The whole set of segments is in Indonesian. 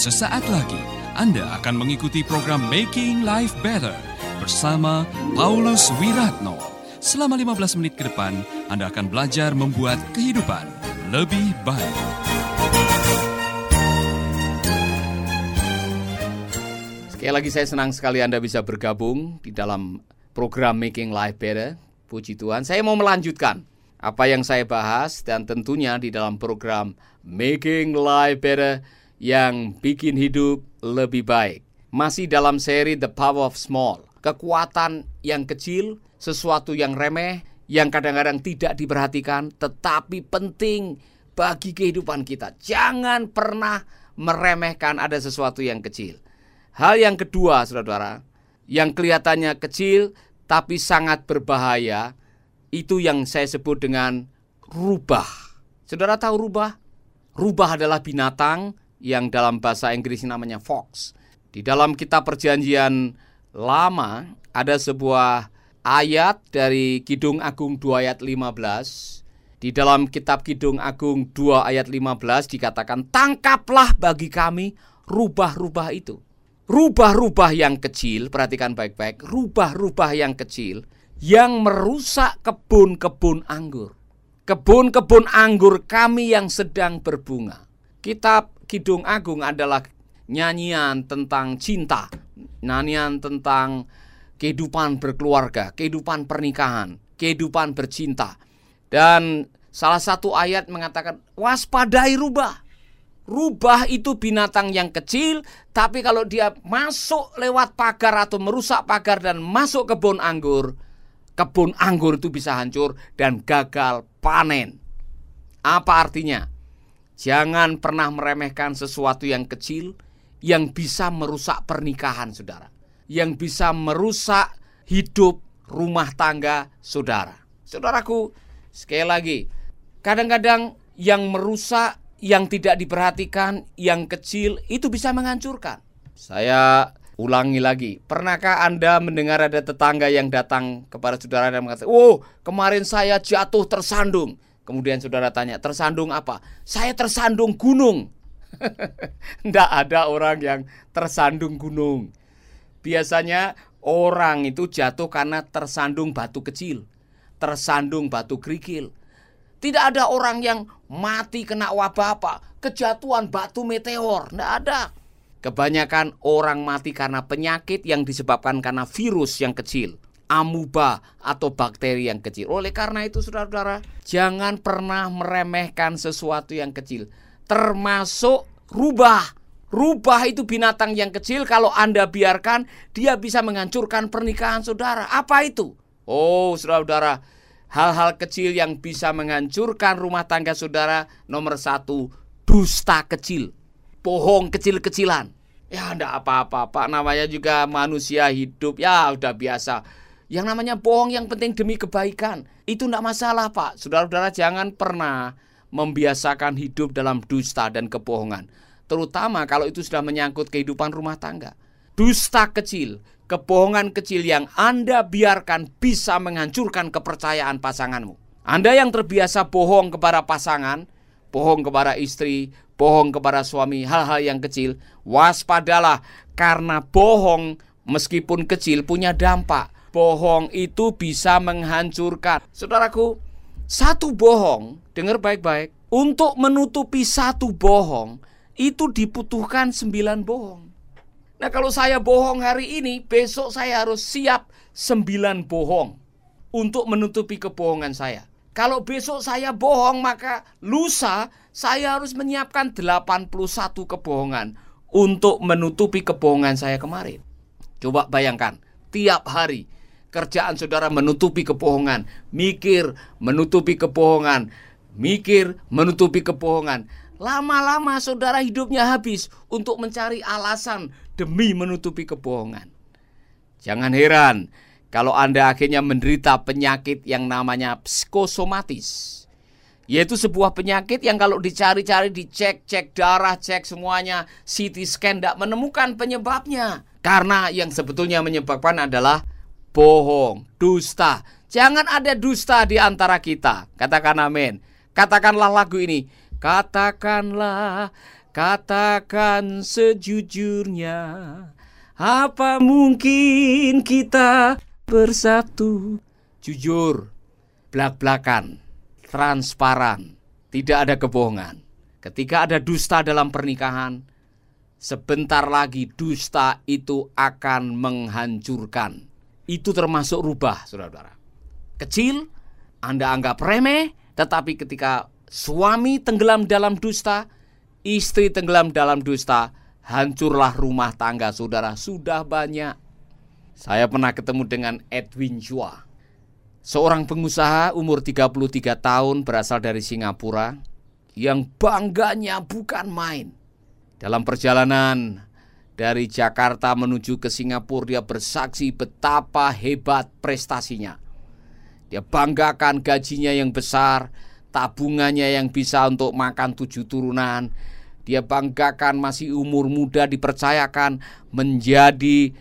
Sesaat lagi Anda akan mengikuti program Making Life Better bersama Paulus Wiratno. Selama 15 menit ke depan, Anda akan belajar membuat kehidupan lebih baik. Sekali lagi saya senang sekali Anda bisa bergabung di dalam program Making Life Better. Puji Tuhan, saya mau melanjutkan apa yang saya bahas dan tentunya di dalam program Making Life Better yang bikin hidup lebih baik. Masih dalam seri The Power of Small. Kekuatan yang kecil, sesuatu yang remeh, yang kadang-kadang tidak diperhatikan, tetapi penting bagi kehidupan kita. Jangan pernah meremehkan ada sesuatu yang kecil. Hal yang kedua, saudara-saudara, yang kelihatannya kecil tapi sangat berbahaya, itu yang saya sebut dengan rubah. Saudara tahu rubah? Rubah adalah binatang yang dalam bahasa Inggris namanya fox. Di dalam kitab perjanjian lama ada sebuah ayat dari Kidung Agung 2 ayat 15. Di dalam kitab Kidung Agung 2 ayat 15 dikatakan tangkaplah bagi kami rubah-rubah itu. Rubah-rubah yang kecil, perhatikan baik-baik, rubah-rubah yang kecil yang merusak kebun-kebun anggur. Kebun-kebun anggur kami yang sedang berbunga. Kitab Kidung Agung adalah nyanyian tentang cinta, nyanyian tentang kehidupan berkeluarga, kehidupan pernikahan, kehidupan bercinta. Dan salah satu ayat mengatakan waspadai rubah. Rubah itu binatang yang kecil, tapi kalau dia masuk lewat pagar atau merusak pagar dan masuk kebun anggur, kebun anggur itu bisa hancur dan gagal panen. Apa artinya? Jangan pernah meremehkan sesuatu yang kecil yang bisa merusak pernikahan saudara. Yang bisa merusak hidup rumah tangga saudara. Saudaraku, sekali lagi, kadang-kadang yang merusak, yang tidak diperhatikan, yang kecil itu bisa menghancurkan. Saya ulangi lagi. Pernahkah Anda mendengar ada tetangga yang datang kepada saudara dan mengatakan, "Oh, kemarin saya jatuh tersandung." Kemudian saudara tanya, tersandung apa? Saya tersandung gunung. Tidak ada orang yang tersandung gunung. Biasanya orang itu jatuh karena tersandung batu kecil, tersandung batu kerikil. Tidak ada orang yang mati kena wabah apa, kejatuhan batu meteor. Tidak ada. Kebanyakan orang mati karena penyakit yang disebabkan karena virus yang kecil amuba atau bakteri yang kecil. Oleh karena itu saudara-saudara, jangan pernah meremehkan sesuatu yang kecil, termasuk rubah. Rubah itu binatang yang kecil kalau Anda biarkan dia bisa menghancurkan pernikahan saudara. Apa itu? Oh, saudara-saudara, hal-hal kecil yang bisa menghancurkan rumah tangga saudara nomor satu, dusta kecil. Bohong kecil-kecilan. Ya, enggak apa-apa, Pak. Namanya juga manusia hidup. Ya, udah biasa yang namanya bohong yang penting demi kebaikan. Itu tidak masalah Pak. Saudara-saudara jangan pernah membiasakan hidup dalam dusta dan kebohongan. Terutama kalau itu sudah menyangkut kehidupan rumah tangga. Dusta kecil, kebohongan kecil yang Anda biarkan bisa menghancurkan kepercayaan pasanganmu. Anda yang terbiasa bohong kepada pasangan, bohong kepada istri, bohong kepada suami, hal-hal yang kecil, waspadalah karena bohong meskipun kecil punya dampak bohong itu bisa menghancurkan. Saudaraku, satu bohong, dengar baik-baik, untuk menutupi satu bohong itu dibutuhkan sembilan bohong. Nah kalau saya bohong hari ini, besok saya harus siap sembilan bohong untuk menutupi kebohongan saya. Kalau besok saya bohong, maka lusa saya harus menyiapkan 81 kebohongan untuk menutupi kebohongan saya kemarin. Coba bayangkan, tiap hari kerjaan saudara menutupi kebohongan, mikir menutupi kebohongan, mikir menutupi kebohongan. Lama-lama saudara hidupnya habis untuk mencari alasan demi menutupi kebohongan. Jangan heran kalau Anda akhirnya menderita penyakit yang namanya psikosomatis. Yaitu sebuah penyakit yang kalau dicari-cari, dicek, cek darah, cek semuanya, CT scan tidak menemukan penyebabnya. Karena yang sebetulnya menyebabkan adalah bohong, dusta. Jangan ada dusta di antara kita. Katakan amin. Katakanlah lagu ini. Katakanlah Katakan sejujurnya, apa mungkin kita bersatu? Jujur, belak-belakan, transparan, tidak ada kebohongan. Ketika ada dusta dalam pernikahan, sebentar lagi dusta itu akan menghancurkan. Itu termasuk rubah, saudara-saudara. Kecil, Anda anggap remeh, tetapi ketika suami tenggelam dalam dusta, istri tenggelam dalam dusta, hancurlah rumah tangga saudara sudah banyak. Saya pernah ketemu dengan Edwin Chua. Seorang pengusaha umur 33 tahun berasal dari Singapura yang bangganya bukan main. Dalam perjalanan dari Jakarta menuju ke Singapura dia bersaksi betapa hebat prestasinya. Dia banggakan gajinya yang besar, tabungannya yang bisa untuk makan tujuh turunan. Dia banggakan masih umur muda dipercayakan menjadi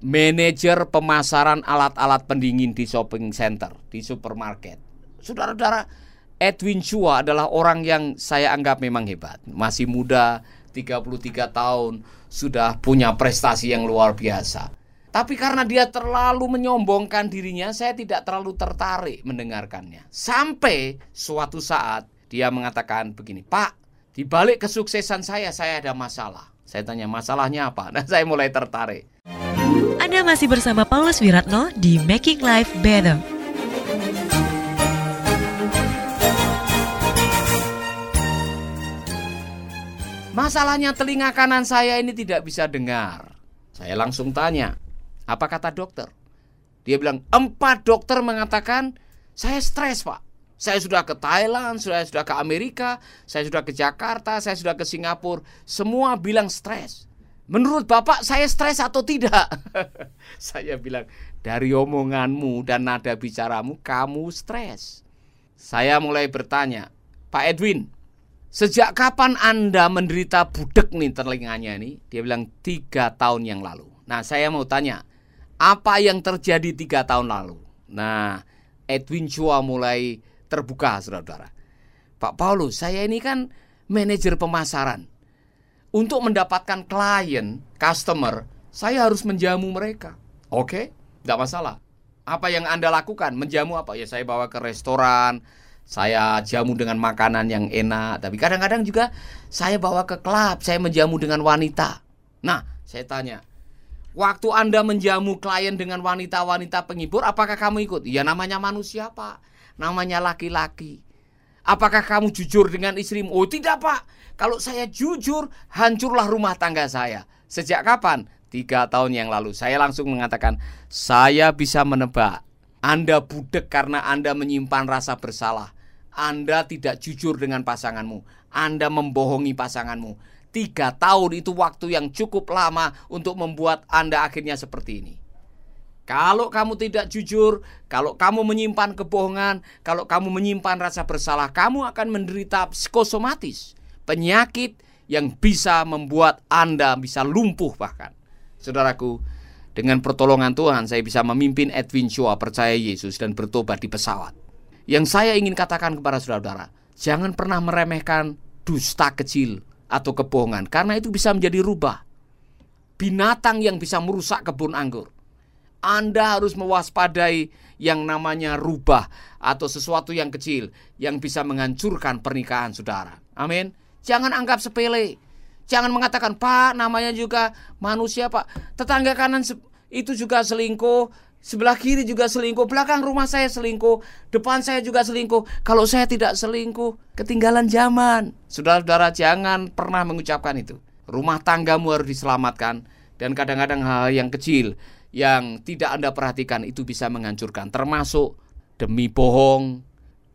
manajer pemasaran alat-alat pendingin di shopping center, di supermarket. Saudara-saudara, Edwin Chua adalah orang yang saya anggap memang hebat. Masih muda, 33 tahun, sudah punya prestasi yang luar biasa. Tapi karena dia terlalu menyombongkan dirinya, saya tidak terlalu tertarik mendengarkannya. Sampai suatu saat dia mengatakan begini, Pak, di balik kesuksesan saya, saya ada masalah. Saya tanya, masalahnya apa? Nah, saya mulai tertarik. Anda masih bersama Paulus Wiratno di Making Life Better. Masalahnya telinga kanan saya ini tidak bisa dengar. Saya langsung tanya, apa kata dokter? Dia bilang, empat dokter mengatakan, saya stres pak. Saya sudah ke Thailand, saya sudah ke Amerika, saya sudah ke Jakarta, saya sudah ke Singapura. Semua bilang stres. Menurut Bapak saya stres atau tidak? saya bilang, dari omonganmu dan nada bicaramu, kamu stres. Saya mulai bertanya, Pak Edwin, sejak kapan Anda menderita budek nih telinganya nih? Dia bilang, tiga tahun yang lalu. Nah saya mau tanya, apa yang terjadi tiga tahun lalu. Nah, Edwin Chua mulai terbuka, saudara-saudara. Pak Paulus, saya ini kan manajer pemasaran. Untuk mendapatkan klien, customer, saya harus menjamu mereka. Oke, tidak masalah. Apa yang Anda lakukan? Menjamu apa? Ya saya bawa ke restoran, saya jamu dengan makanan yang enak. Tapi kadang-kadang juga saya bawa ke klub, saya menjamu dengan wanita. Nah, saya tanya, Waktu Anda menjamu klien dengan wanita-wanita penghibur, apakah kamu ikut? Ya namanya manusia, Pak. Namanya laki-laki. Apakah kamu jujur dengan istrimu? Oh, tidak, Pak. Kalau saya jujur, hancurlah rumah tangga saya. Sejak kapan? Tiga tahun yang lalu. Saya langsung mengatakan, saya bisa menebak. Anda budek karena Anda menyimpan rasa bersalah. Anda tidak jujur dengan pasanganmu. Anda membohongi pasanganmu Tiga tahun itu waktu yang cukup lama untuk membuat Anda akhirnya seperti ini. Kalau kamu tidak jujur, kalau kamu menyimpan kebohongan, kalau kamu menyimpan rasa bersalah, kamu akan menderita psikosomatis, penyakit yang bisa membuat Anda bisa lumpuh bahkan. Saudaraku, dengan pertolongan Tuhan saya bisa memimpin Edwin Chua percaya Yesus dan bertobat di pesawat. Yang saya ingin katakan kepada saudara-saudara, jangan pernah meremehkan dusta kecil atau kebohongan karena itu bisa menjadi rubah. Binatang yang bisa merusak kebun anggur. Anda harus mewaspadai yang namanya rubah atau sesuatu yang kecil yang bisa menghancurkan pernikahan saudara. Amin. Jangan anggap sepele. Jangan mengatakan, "Pak, namanya juga manusia, Pak. Tetangga kanan itu juga selingkuh, Sebelah kiri juga selingkuh, belakang rumah saya selingkuh, depan saya juga selingkuh. Kalau saya tidak selingkuh, ketinggalan zaman. Saudara-saudara jangan pernah mengucapkan itu. Rumah tanggamu harus diselamatkan dan kadang-kadang hal yang kecil yang tidak Anda perhatikan itu bisa menghancurkan termasuk demi bohong,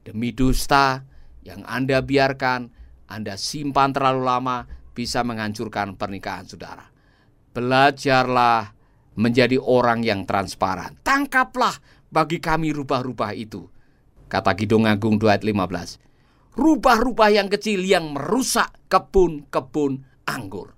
demi dusta yang Anda biarkan, Anda simpan terlalu lama bisa menghancurkan pernikahan saudara. Belajarlah menjadi orang yang transparan. Tangkaplah bagi kami rubah-rubah itu. Kata Kidung Agung 2 ayat 15. Rubah-rubah yang kecil yang merusak kebun-kebun anggur.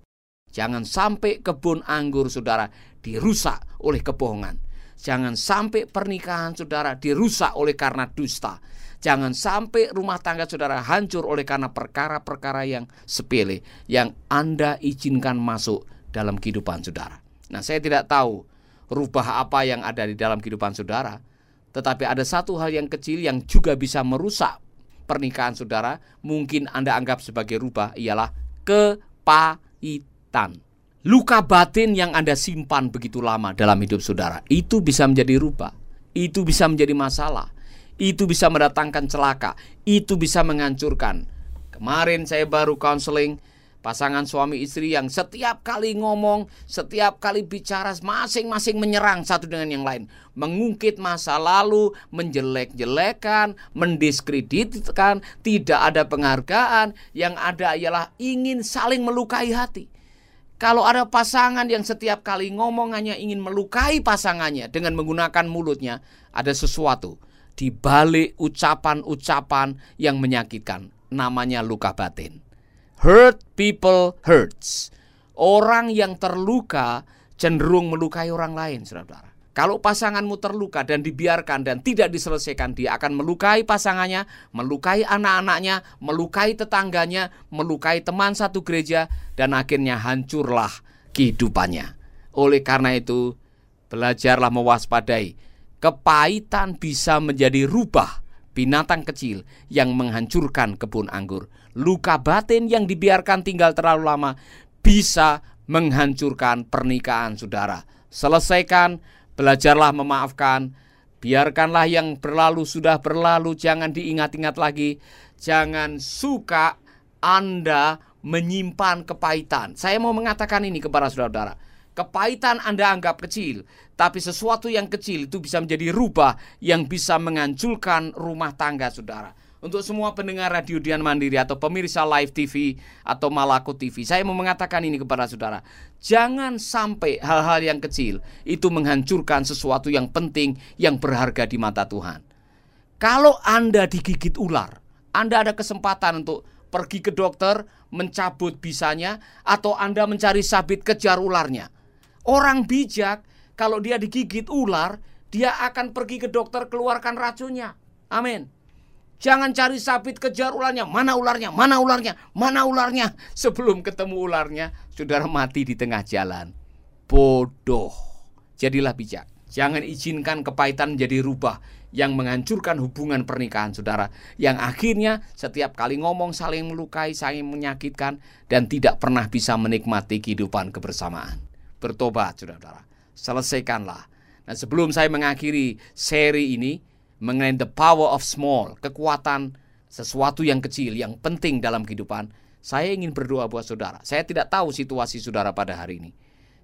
Jangan sampai kebun anggur saudara dirusak oleh kebohongan. Jangan sampai pernikahan saudara dirusak oleh karena dusta. Jangan sampai rumah tangga saudara hancur oleh karena perkara-perkara yang sepele yang Anda izinkan masuk dalam kehidupan saudara. Nah, saya tidak tahu rubah apa yang ada di dalam kehidupan saudara, tetapi ada satu hal yang kecil yang juga bisa merusak pernikahan saudara, mungkin Anda anggap sebagai rubah ialah kepahitan. Luka batin yang Anda simpan begitu lama dalam hidup saudara, itu bisa menjadi rubah, itu bisa menjadi masalah itu bisa mendatangkan celaka, itu bisa menghancurkan. Kemarin saya baru counseling pasangan suami istri yang setiap kali ngomong, setiap kali bicara masing-masing menyerang satu dengan yang lain, mengungkit masa lalu, menjelek-jelekan, mendiskreditkan, tidak ada penghargaan, yang ada ialah ingin saling melukai hati. Kalau ada pasangan yang setiap kali ngomong hanya ingin melukai pasangannya dengan menggunakan mulutnya, ada sesuatu di balik ucapan-ucapan yang menyakitkan. Namanya luka batin. Hurt people hurts. Orang yang terluka cenderung melukai orang lain, saudara-saudara. Kalau pasanganmu terluka dan dibiarkan dan tidak diselesaikan, dia akan melukai pasangannya, melukai anak-anaknya, melukai tetangganya, melukai teman satu gereja, dan akhirnya hancurlah kehidupannya. Oleh karena itu, belajarlah mewaspadai kepahitan bisa menjadi rubah binatang kecil yang menghancurkan kebun anggur. Luka batin yang dibiarkan tinggal terlalu lama bisa menghancurkan pernikahan saudara. Selesaikan, belajarlah memaafkan, biarkanlah yang berlalu sudah berlalu, jangan diingat-ingat lagi. Jangan suka Anda menyimpan kepahitan. Saya mau mengatakan ini kepada saudara-saudara Kepahitan Anda anggap kecil, tapi sesuatu yang kecil itu bisa menjadi rubah yang bisa menghancurkan rumah tangga saudara. Untuk semua pendengar radio Dian Mandiri atau pemirsa live TV atau Malaku TV, saya mau mengatakan ini kepada saudara. Jangan sampai hal-hal yang kecil itu menghancurkan sesuatu yang penting yang berharga di mata Tuhan. Kalau Anda digigit ular, Anda ada kesempatan untuk pergi ke dokter, mencabut bisanya, atau Anda mencari sabit kejar ularnya. Orang bijak kalau dia digigit ular, dia akan pergi ke dokter keluarkan racunnya. Amin. Jangan cari sabit kejar ularnya. Mana ularnya? Mana ularnya? Mana ularnya? Sebelum ketemu ularnya, saudara mati di tengah jalan. Bodoh. Jadilah bijak. Jangan izinkan kepahitan menjadi rubah yang menghancurkan hubungan pernikahan saudara. Yang akhirnya setiap kali ngomong saling melukai, saling menyakitkan, dan tidak pernah bisa menikmati kehidupan kebersamaan bertobat, saudara-saudara. Selesaikanlah. Nah, sebelum saya mengakhiri seri ini mengenai the power of small, kekuatan sesuatu yang kecil, yang penting dalam kehidupan, saya ingin berdoa buat saudara. Saya tidak tahu situasi saudara pada hari ini.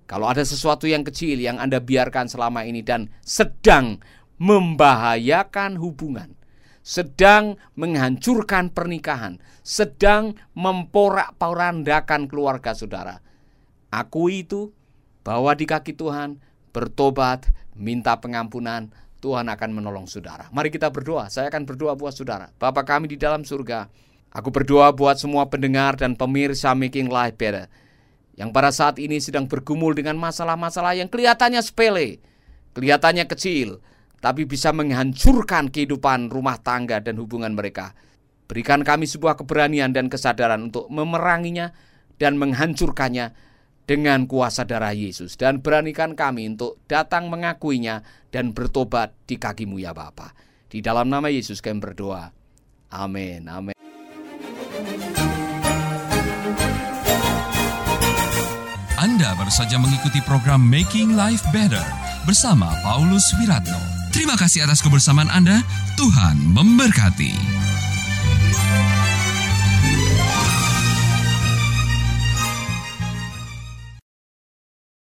Kalau ada sesuatu yang kecil yang Anda biarkan selama ini dan sedang membahayakan hubungan, sedang menghancurkan pernikahan, sedang memporak-porandakan keluarga saudara. Aku itu Bawa di kaki Tuhan, bertobat, minta pengampunan, Tuhan akan menolong saudara. Mari kita berdoa. Saya akan berdoa buat saudara. Bapa kami di dalam surga, aku berdoa buat semua pendengar dan pemirsa Making Life Better yang pada saat ini sedang bergumul dengan masalah-masalah yang kelihatannya sepele, kelihatannya kecil, tapi bisa menghancurkan kehidupan rumah tangga dan hubungan mereka. Berikan kami sebuah keberanian dan kesadaran untuk memeranginya dan menghancurkannya dengan kuasa darah Yesus dan beranikan kami untuk datang mengakuinya dan bertobat di kakimu ya Bapa. Di dalam nama Yesus kami berdoa. Amin. Amin. Anda baru saja mengikuti program Making Life Better bersama Paulus Wiratno. Terima kasih atas kebersamaan Anda. Tuhan memberkati.